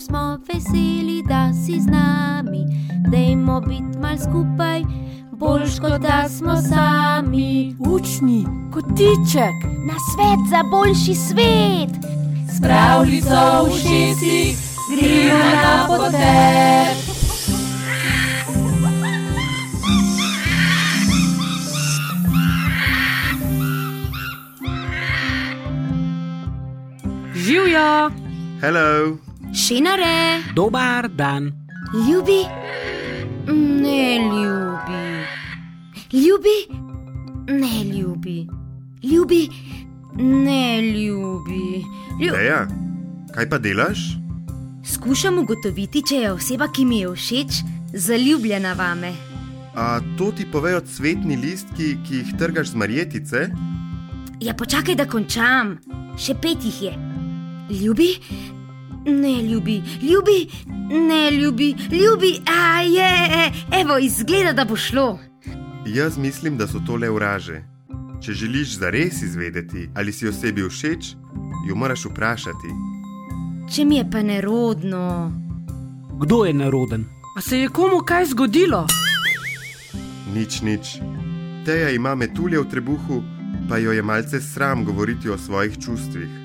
smo veseli, da si z nami. Dajmo biti mal skupaj, boljš kot da smo sami. Učni, kotiček, Na svet za boljši svet, pravljico v šestih, gremo na potek. Živijo, Hello, šinare, Dobar dan. ljubi, ne ljubi, ljubi, ne ljubi, ljubi, ne ljubi. Lju Teja, kaj pa delaš? Skušam ugotoviti, če je oseba, ki mi je všeč, zaljubljena vame. A to ti povejo cvetni listki, ki jih trgaš z marjetice? Ja, počakaj, da končam. Še pet jih je. Ljubi, ne ljubi, ljubi, ne ljubi, ljubi, a je, evo, izgleda, da bo šlo. Jaz mislim, da so to le uraže. Če želiš zares izvedeti, ali si osebi všeč, jo moraš vprašati. Če mi je pa nerodno. Kdo je neroden? a se je komu kaj zgodilo? Nič, nič. Teja ima metulje v trebuhu, pa jo je malce sram govoriti o svojih čustvih.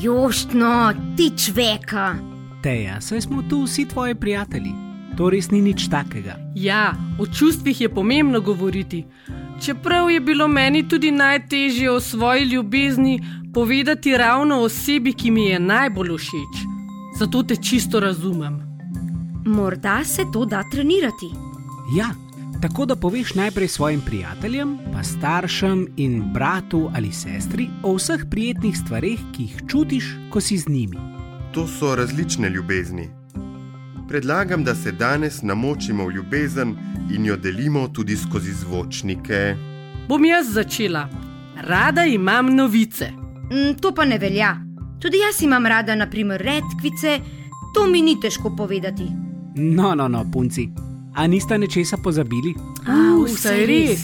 Joštno, ti čveka. Teja, saj smo tu vsi tvoji prijatelji. To res ni nič takega. Ja, o čustvih je pomembno govoriti. Čeprav je bilo meni tudi najtežje o svoji ljubezni povedati ravno osebi, ki mi je najbolj všeč. Zato te čisto razumem. Morda se to da trenirati. Ja, tako da poveš najprej svojim prijateljem, pa staršem in bratu ali sestri o vseh prijetnih stvareh, ki jih čutiš, ko si z njimi. To so različne ljubezni. Predlagam, da se danes namočimo v ljubezen in jo delimo tudi skozi zvočnike. Bom jaz začela. Rada imam novice. Mm, to pa ne velja. Tudi jaz imam rada, naprimer, redkvice, to mi ni težko povedati. No, no, no, punci. A niste nečesa pozabili? Uh, saj res.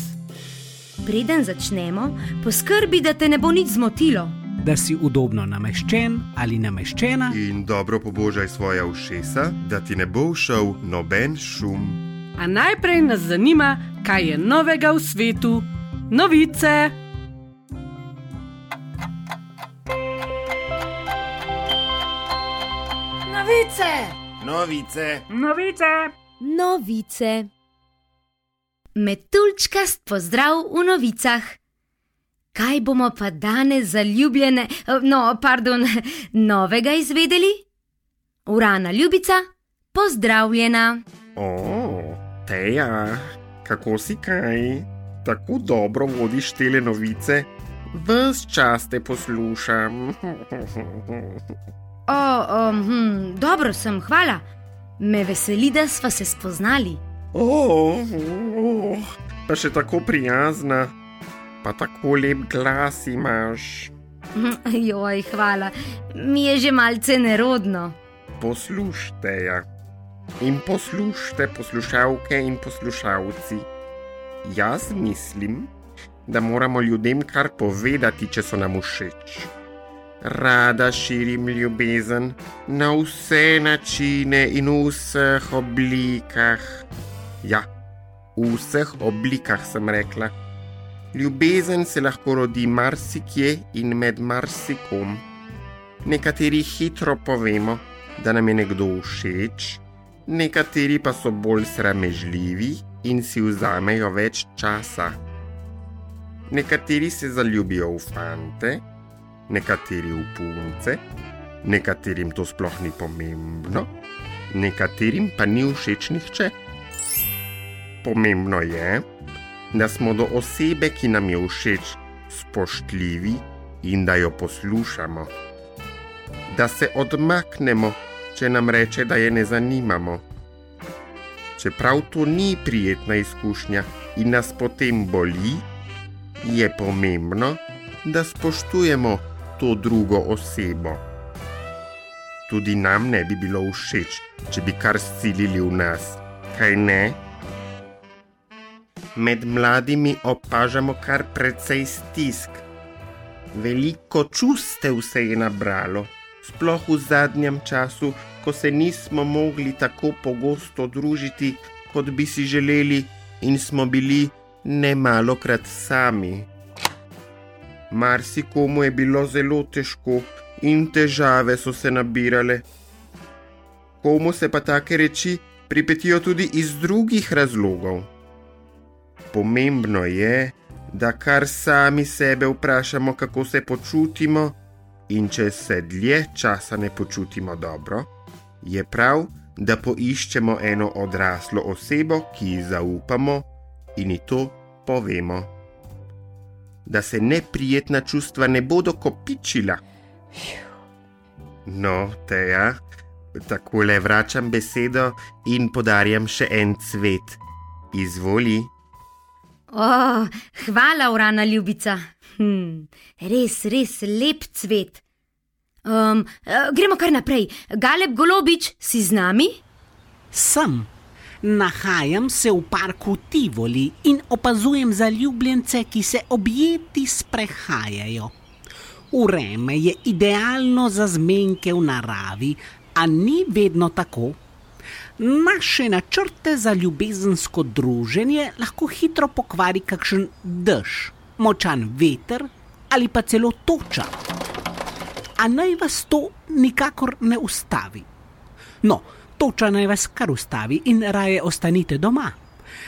Preden začnemo, poskrbi, da te ne bo nič zmotilo. Da si udobno nameščen ali nameščena, In dobro pobožaj svoja ušesa, da ti ne bo všel noben šum. A najprej nas zanima, kaj je novega v svetu. Novice. novice. Novice. Novice. Novice. Metulčkast pozdrav v novicah. Kaj bomo pa danes zaljubljene, no, pardon, novega izvedeli? Urana ljubica, pozdravljena. O, Teja, kako si kaj? Tako dobro vodiš tele novice? Ves čas te poslušam. O, um, hm, dobro sem, hvala. Me veseli, da sva se spoznali. O, o, pa še tako prijazna, pa tako lep glas imaš. Joj, hvala, mi je že malce nerodno. Poslušajte, ja. In poslušajte, poslušalke in poslušalci. Jaz mislim, da moramo ljudem kar povedati, če so nam všeč. Rada širim ljubezen na vse načine in v vseh oblikah. Ja, v vseh oblikah sem rekla. Ljubezen se lahko rodi marsikje in med marsikom. Nekateri hitro povemo, da nam je nekdo všeč, nekateri pa so bolj sramežljivi in si vzamejo več časa. Nekateri se zaljubijo v fante, nekateri v punce, nekaterim to sploh ni pomembno, nekaterim pa ni všeč nihče. Pomembno je, da smo do osebe, ki nam je všeč, spoštljivi in da jo poslušamo. Da se odmaknemo, če nam reče, da je ne zanimamo. Čeprav to ni prijetna izkušnja in nas potem boli, je pomembno, da spoštujemo to drugo osebo. Tudi nam ne bi bilo všeč, če bi kar silili v nas, kaj ne? Med mladimi opažamo kar precej stisk. Veliko čustev se je nabralo, sploh v zadnjem času, ko se nismo mogli tako pogosto družiti, kot bi si želeli, in smo bili nemalokrat sami. Marsikomu je bilo zelo težko in težave so se nabirale. Komu se pa take reči pripetijo tudi iz drugih razlogov. Pomembno je, da kar sami sebe vprašamo, kako se počutimo, in če se dlje časa ne počutimo dobro, je prav, da poiščemo eno odraslo osebo, ki ji zaupamo in ji to povemo. Da se neprijetna čustva ne bodo kopičila. No, teja, tako le vračam besedo in podarjam še en cvet. Izvoli. O, hvala, urana ljubica. Hm, res, res lep cvet. Um, gremo kar naprej. Galeb Golobič, si z nami? Sem. Nahajam se v parku Tivoli in opazujem zaljubljence, ki se objeti sprehajajo. Ureme je idealno za zmenke v naravi, a ni vedno tako. Naše načrte za ljubezensko druženje lahko hitro pokvari kakšen dež, močan veter ali pa celo toča. A naj vas to nikakor ne ustavi. No, toča naj vas kar ustavi in raje ostanite doma.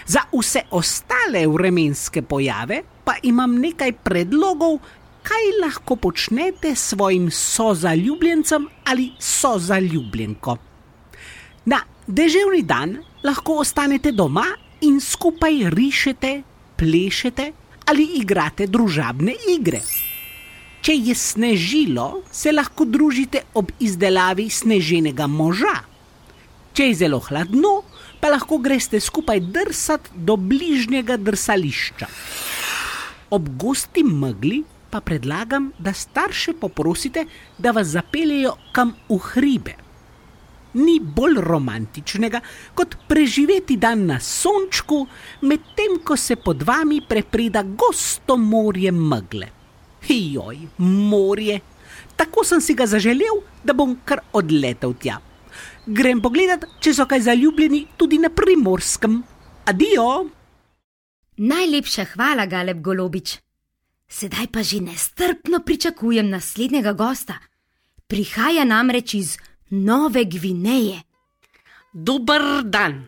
Za vse ostale vremenske pojave pa imam nekaj predlogov, kaj lahko počnete s svojim sozaljubljencem ali sozaljubljenko. Na deževni dan lahko ostanete doma in skupaj rišete, plešete ali igrate družabne igre. Če je snežilo, se lahko družite ob izdelavi sneženega moža. Če je zelo hladno, pa lahko greste skupaj drsati do bližnjega drsališča. Ob gosti megli pa predlagam, da starše poprosite, da vas zapeljejo kam v hribe. Ni bolj romantičnega, kot preživeti dan na sončku, medtem ko se pod vami prepreda gosto morje megle. Joj, morje! Tako sem si ga zaželel, da bom kar odletel tja. Grem pogledat, če so kaj zaljubljeni tudi na primorskem. Adijo! Najlepša hvala, Galeb Golobič. Sedaj pa že nestrpno pričakujem naslednjega gosta. Prihaja namreč iz Nove Gvineje. Dober dan.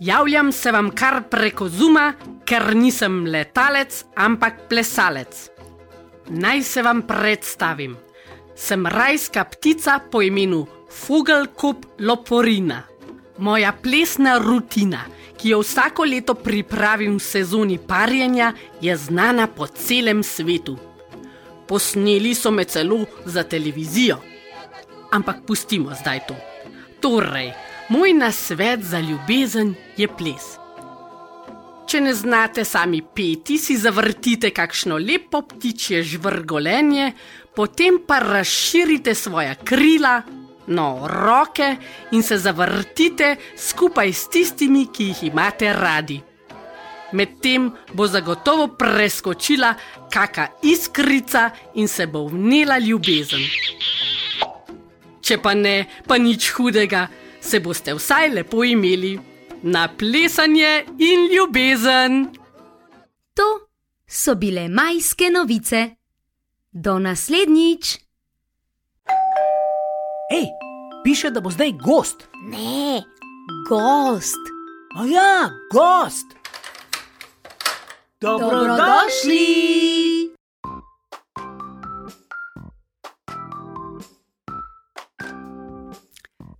Javljam se vam kar preko Zuma, ker nisem letalec, ampak plesalec. Naj se vam predstavim. Sem rajska ptica po imenu Fugelkup Loporina. Moja plesna rutina, ki jo vsako leto pripravim v sezoni parjenja, je znana po celem svetu. Posneli so me celo za televizijo. Ampak pustimo zdaj to. Torej, moj nasvet za ljubezen je ples. Če ne znate sami peti, si zavrtite kakšno lepo ptičje žvrgolenje, potem pa razširite svoja krila, no roke in se zavrtite skupaj s tistimi, ki jih imate radi. Medtem bo zagotovo preskočila kakšna iskrica in se bo vnela ljubezen. Če pa ne, pa nič hudega, se boste vsaj lepo imeli na plesanje in ljubezen. To so bile majske novice. Do naslednjič. Hej, piše, da bo zdaj gost. Ne, gost. A ja, gost. Dobrodošli!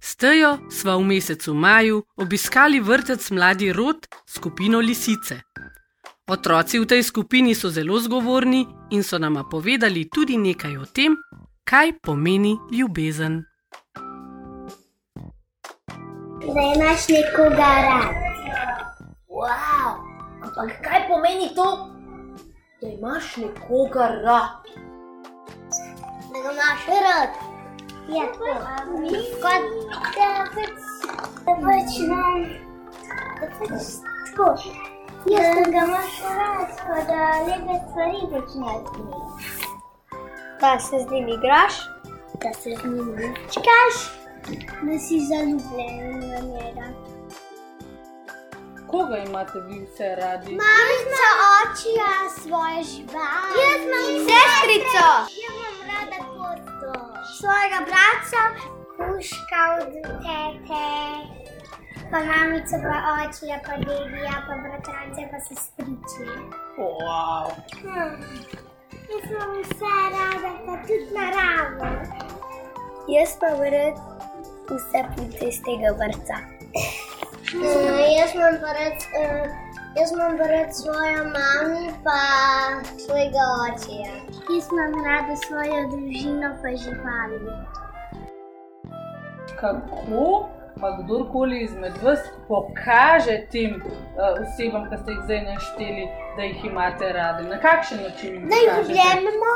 Stejo sva v mesecu maju obiskali vrtec Mladi Rod skupino Lisice. Otroci v tej skupini so zelo zgovorni in so nama povedali tudi nekaj o tem, kaj pomeni ljubezen. Da imaš nekoga rad. Wow, ampak kaj pomeni to, da imaš nekoga rad? Da ga imaš rad. Ja, tako. Kot da pač, da pač nam, da pač tako. Ja, da ga imaš rad, pa da lepe stvari počneš z njim. Da se z njim igraš, da se z njim lučkaš, da si zaljubljen v njega. Koga imate vi vse radi? Mamica, očija, svoje živali. Jaz imam sestrico. Jaz imam rada kosto. Svojega brata, kuška od tete. Pa mamico, pa očija, pa dedija, pa bratrance, pa sestriče. Wow. Hm. Jaz imam vse rada, pa tudi naravo. Jaz pa vred vse pute iz tega vrca. Uh, jaz imam pa rad, uh, jaz imam pa rad svojo mamo, pa svojega očija. Jaz imam rada svojo družino, pa živali. Kako pa kdorkoli izmed vas pokaže tem uh, osebam, ki ste jih zdaj našteli, da jih imate radi? Na kakšen način Da jih objememo,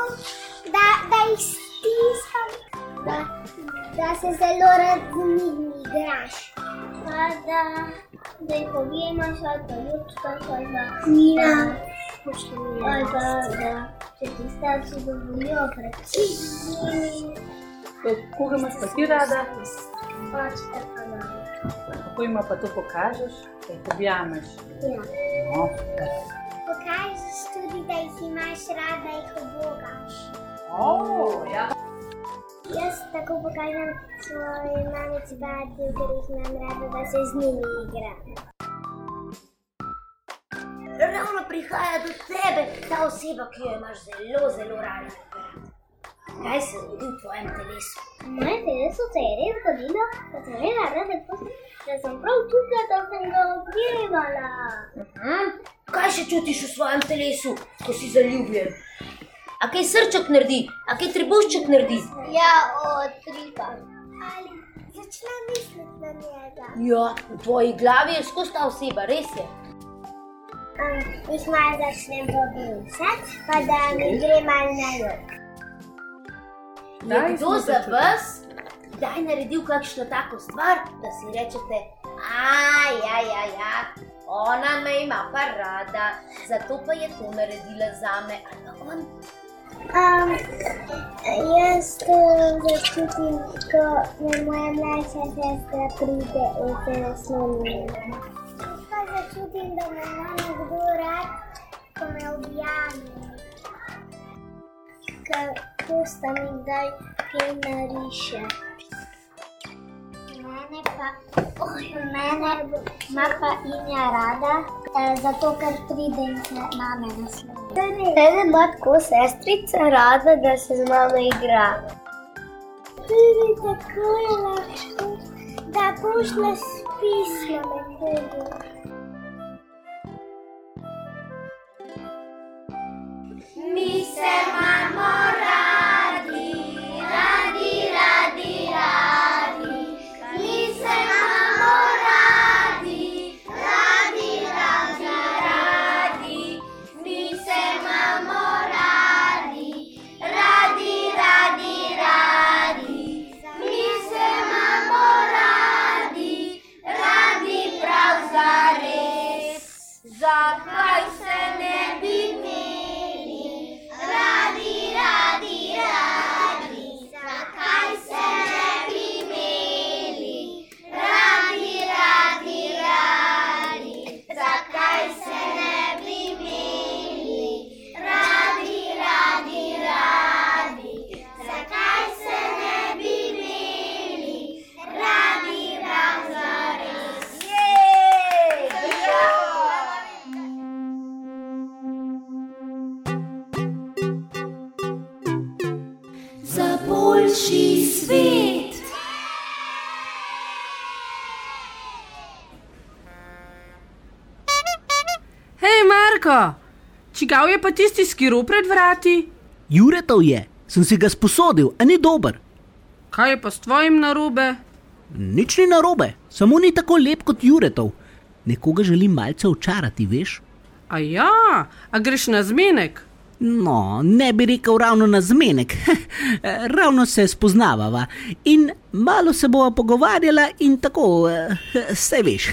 da, da jih stiskam, da, da se zelo rad z njimi igraš. Pa da, da jih objemaš, ali pa ljubčkaš, ali pa mira. Ali pa da, če ti starši dovolijo, z njimi. Koga imaš pa ti rada? Očka pa mama. Kako jim pa to pokažeš, da jih objameš? Ja. No, Pokažeš tudi, da jih imaš rad, da jih obogaš. oh, ja. Tako pokažem svoje mamici bratje, ker jih imam rada, da se z njimi igram. Ravno prihaja do tebe ta oseba, ki jo imaš zelo, zelo rada. Kaj se zgodi v tvojem telesu? V mojem telesu se je res zgodilo, da sem imela rada da sem prav tukaj, da sem ga objevala. Hm? Kaj še čutiš v svojem telesu, ko si zaljubljen? A kaj srček naredi, a kaj trebušček naredi? Ja, otripa. Ali začne misliti na njega. Ja, v tvoji glavi je skozi ta oseba, res je. Um, jih malo začnem pobišati, pa da mi gre malo na jug. Kdo za začeli? vas kdaj naredil kakšno tako stvar, da si rečete, a ja, ja, ja, ona me ima pa rada, zato pa je to naredila za me, ali on. Um, jaz to začutim, ko me moja mlajša sestra pride in se nasloni. Jaz pa začutim, da me ima nekdo rad, ko me objame. Kako sta mi kdaj kaj nariše. Mene pa, oh, mene ima pa Inja rada, eh, zato ker pride in se name nasloni. Mene ima tako sestrica rada, da se z mano igra. Tudi tako je lahko, da pošleš pismo nekomu. Mi Marko, čigav je pa tisti skiro pred vrati? Juretov je, sem si ga sposodil, a ni dober. Kaj je pa s tvojim narobe? Nič ni narobe, samo ni tako lep kot Juretov. Nekoga želim malce očarati, veš? A ja, a greš na zmenek? No, ne bi rekel ravno na zmenek, ravno se spoznavava in malo se bova pogovarjala in tako, vse veš.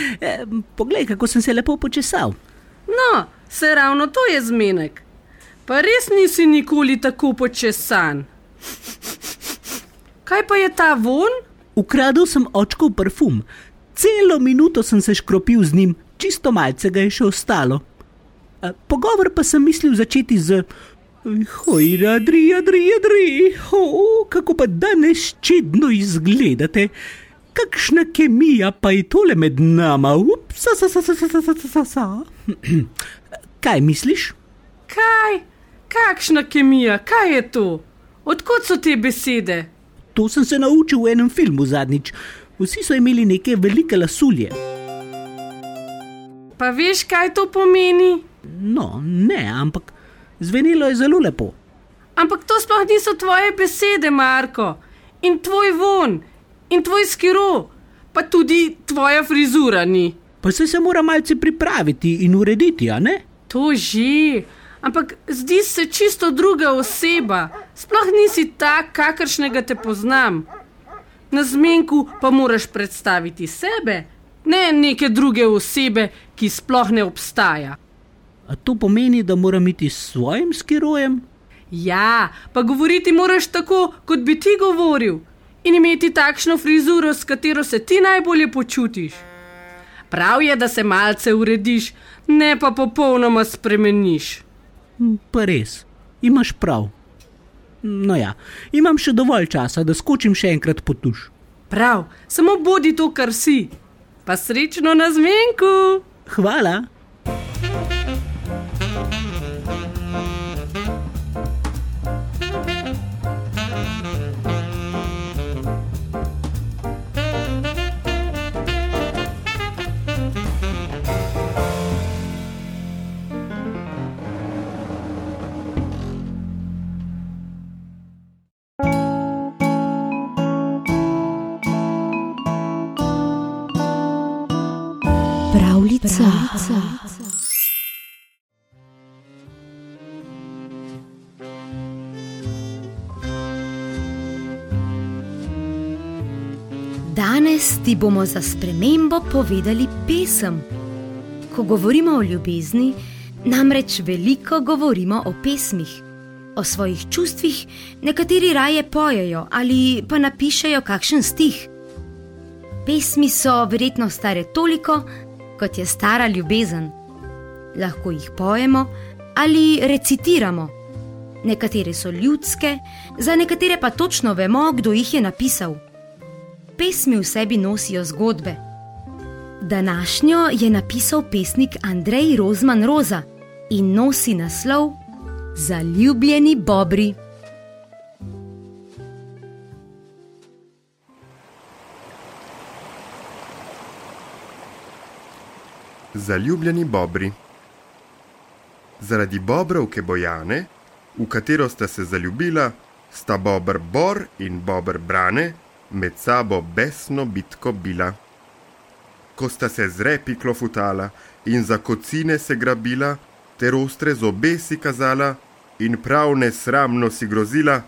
Poglej, kako sem se lepo počesal. No, se ravno to je zmenek. Pa res nisi nikoli tako počesan. Kaj pa je ta von? Ukradel sem očkov parfum, celo minuto sem se škropil z njim, čisto malce ga je še ostalo. Pogovor pa sem mislil začeti z: Hoj, radri, radri, radri, oh, kako pa danes čedno izgledate. Kakšna kemija pa je tole med nama, ups, sa, sa, sa, sa, sa, sa, sa, sa, sa. Kaj misliš? Kaj? Kakšna kemija, kaj je to? Odkot so te besede? To sem se naučil v enem filmu zadnjič. Vsi so imeli neke velike lasulje. Pa veš, kaj to pomeni? No, ne, ampak zvenelo je zelo lepo. Ampak to sploh niso tvoje besede, Marko. In tvoj von, in tvoj skiro, pa tudi tvoja frizura ni. Pa se se mora malce pripraviti in urediti, a ne? To že, ampak zdi se čisto druga oseba. Sploh nisi tak, kakršnega te poznam. Na zmenku pa moraš predstaviti sebe, ne neke druge osebe, ki sploh ne obstaja. A to pomeni, da moram iti s svojim skirojem? Ja, pa govoriti moraš tako, kot bi ti govoril, in imeti takšno frizuro, s katero se ti najbolje počutiš. Prav je, da se malce urediš, ne pa popolnoma spremeniš. Hm, Pa res, imaš prav. No ja, imam še dovolj časa, da skočim še enkrat po tuš. Prav, samo bodi to, kar si. Pa srečno na zmenku! Hvala. Danes ti bomo za spremembo povedali pesem. Ko govorimo o ljubezni, namreč veliko govorimo o pesmih, o svojih čustvih, nekateri raje pojejo ali pa napišejo kakšen stih. Pesmi so verjetno stare toliko, kot je stara ljubezen. Lahko jih pojemo ali recitiramo. Nekatere so ljudske, za nekatere pa točno vemo, kdo jih je napisal. Pesmi v sebi nosijo zgodbe. Današnjo je napisal pesnik Andrej Rozman Roza in nosi naslov Zaljubljeni Bobri. Zaljubljeni bobri. Zaradi bobrovke Bojane, v katero sta se zaljubila, sta bobr Bor in bobr Brane med sabo besno bitko bila. Ko sta se z repi klofutala in za kocine se grabila, ter ostre zobe si kazala in prav nesramno si grozila,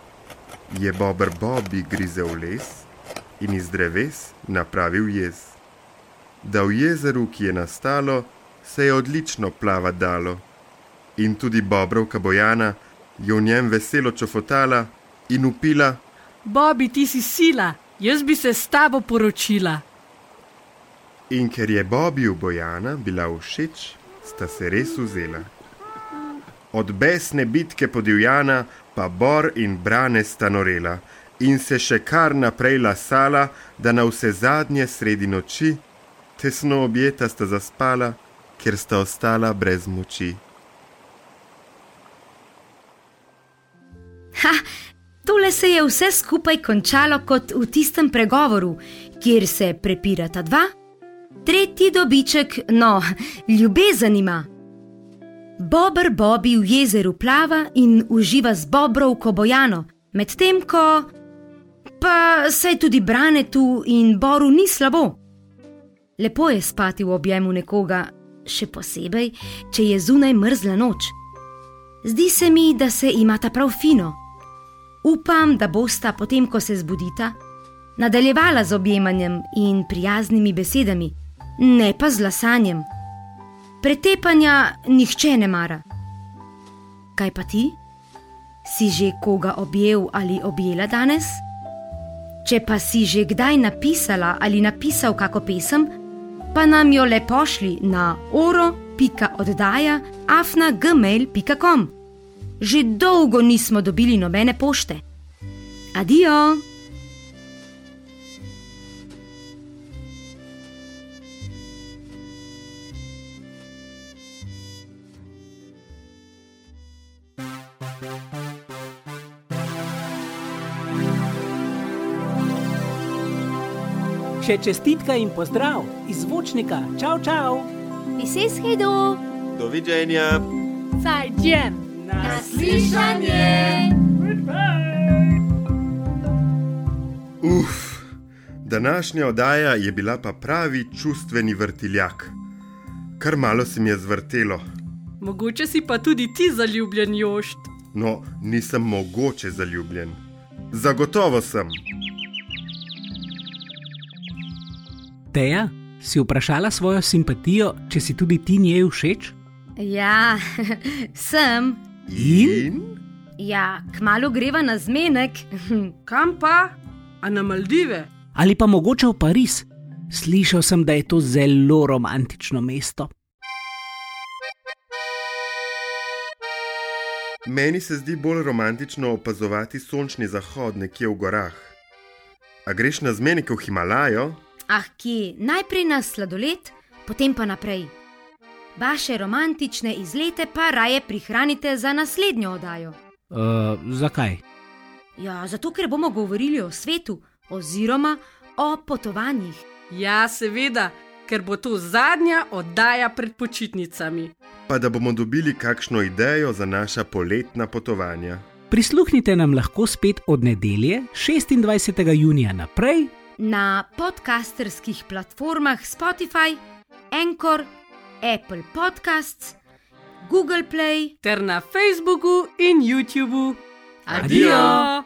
je bobr Bobi grizel les in iz dreves napravil jez da v jezeru, ki je nastalo, se je odlično plava dalo. In tudi Bobrovka Bojana je v njem veselo čofotala in upila, Bobi, ti si sila, jaz bi se s tabo poročila. in ker je Bobiju Bojana bila všeč, sta se res vzela. Od besne bitke podivjana pa Bor in Brane sta norela in se še kar naprej lasala, da na vse zadnje sredi noči tesno objeta sta zaspala, ker sta ostala brez moči. Ha, tole se je vse skupaj končalo kot v tistem pregovoru, kjer se prepirata dva, tretji dobiček, no, ljubezen ima. Bober Bobi v jezeru plava in uživa z Bobrovko Bojano, medtem ko pa se tudi Branetu in Boru ni slabo. Lepo je spati v objemu nekoga, še posebej, če je zunaj mrzla noč. Zdi se mi, da se imata prav fino. Upam, da bosta potem, ko se zbudita, nadaljevala z objemanjem in prijaznimi besedami, ne pa z lasanjem. Pretepanja nihče ne mara. Kaj pa ti? Si že koga objel ali objela danes? Če pa si že kdaj napisala ali napisal kako pesem, pa nam jo le pošli na oro.oddaja afnagmail.com. Že dolgo nismo dobili nobene pošte. Adijo! Še čestitka in pozdrav iz zvočnika. Čau, čau! Pises hedo. Doviđenja. Zajden! Naslišanje! Uf, današnja oddaja je bila pa pravi čustveni vrtiljak. Kar malo se mi je zvrtelo. Mogoče si pa tudi ti zaljubljen, Jošt. No, nisem mogoče zaljubljen. Zagotovo sem. Teja, si vprašala svojo simpatijo, če si tudi ti njej všeč? Ja, sem. In? Ja, kmalo greva na zmenek. Kam pa? A na Maldive? Ali pa mogoče v Pariz? Slišal sem, da je to zelo romantično mesto. Meni se zdi bolj romantično opazovati sončni zahod nekje v gorah. A greš na zmenike v Himalajo? Ah, kje? Najprej na sladoled, potem pa naprej. Vaše romantične izlete pa raje prihranite za naslednjo oddajo. Uh, zakaj? Ja, zato ker bomo govorili o svetu, oziroma o potovanjih. Ja, seveda, ker bo to zadnja oddaja pred počitnicami. Pa da bomo dobili kakšno idejo za naša poletna potovanja. Prisluhnite nam lahko spet od nedelje, 26. junija naprej, Na podcasterskih platformah Spotify, Anchor, Apple Podcasts, Google Play. Ter na Facebooku in YouTubu. Adijo! Adijo!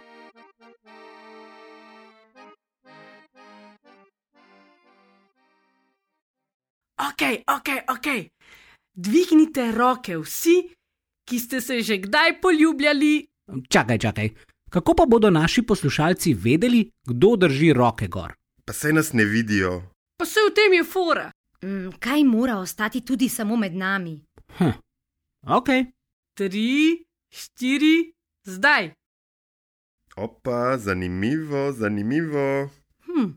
Ok, ok, ok. Dvignite roke vsi, ki ste se že kdaj poljubljali. Čakaj, čakaj. Kako pa bodo naši poslušalci vedeli, kdo drži roke gor? Pa saj nas ne vidijo. Pa se v tem je fora. Mm, kaj mora ostati tudi samo med nami? Hm. Ok, Tri, štiri, zdaj. Opa, zanimivo, zanimivo. Hm,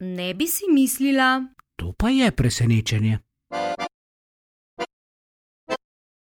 ne bi si mislila. to pa je presenečenje.